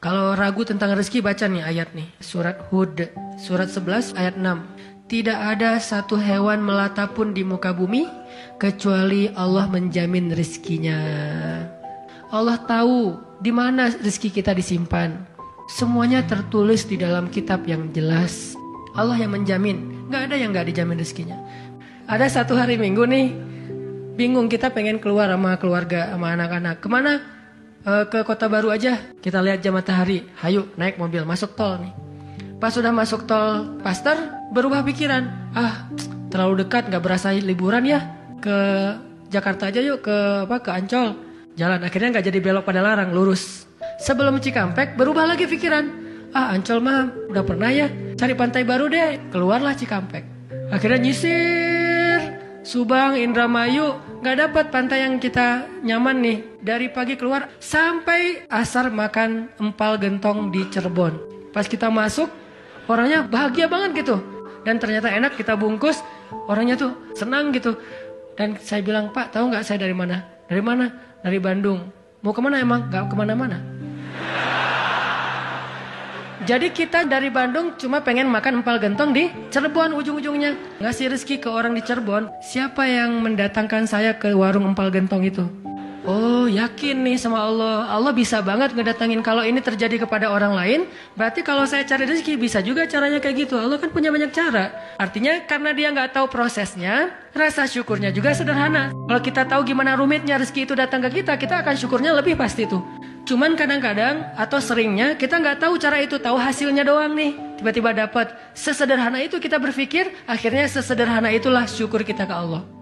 Kalau ragu tentang rezeki baca nih ayat nih. Surat Hud. Surat 11 ayat 6. Tidak ada satu hewan melata pun di muka bumi. Kecuali Allah menjamin rezekinya. Allah tahu di mana rezeki kita disimpan. Semuanya tertulis di dalam kitab yang jelas. Allah yang menjamin. Gak ada yang gak dijamin rezekinya. Ada satu hari minggu nih. Bingung kita pengen keluar sama keluarga, sama anak-anak. Ke mana? Uh, ke kota baru aja. Kita lihat jam matahari. Hayu naik mobil masuk tol nih. Pas sudah masuk tol Pasteur berubah pikiran. Ah terlalu dekat nggak berasa liburan ya ke Jakarta aja yuk ke apa ke Ancol. Jalan akhirnya nggak jadi belok pada larang lurus. Sebelum Cikampek berubah lagi pikiran. Ah Ancol mah udah pernah ya cari pantai baru deh. Keluarlah Cikampek. Akhirnya nyisir Subang, Indramayu, nggak dapat pantai yang kita nyaman nih. Dari pagi keluar sampai asar makan empal gentong di Cirebon. Pas kita masuk, orangnya bahagia banget gitu. Dan ternyata enak kita bungkus, orangnya tuh senang gitu. Dan saya bilang, Pak tahu nggak saya dari mana? Dari mana? Dari Bandung. Mau ke mana emang? Gak ke mana-mana. Jadi kita dari Bandung cuma pengen makan empal gentong di Cirebon ujung-ujungnya. Ngasih rezeki ke orang di Cirebon. Siapa yang mendatangkan saya ke warung empal gentong itu? Oh yakin nih sama Allah Allah bisa banget ngedatangin Kalau ini terjadi kepada orang lain Berarti kalau saya cari rezeki bisa juga caranya kayak gitu Allah kan punya banyak cara Artinya karena dia nggak tahu prosesnya Rasa syukurnya juga sederhana Kalau kita tahu gimana rumitnya rezeki itu datang ke kita Kita akan syukurnya lebih pasti tuh Cuman kadang-kadang atau seringnya kita nggak tahu cara itu, tahu hasilnya doang nih. Tiba-tiba dapat. Sesederhana itu kita berpikir, akhirnya sesederhana itulah syukur kita ke Allah.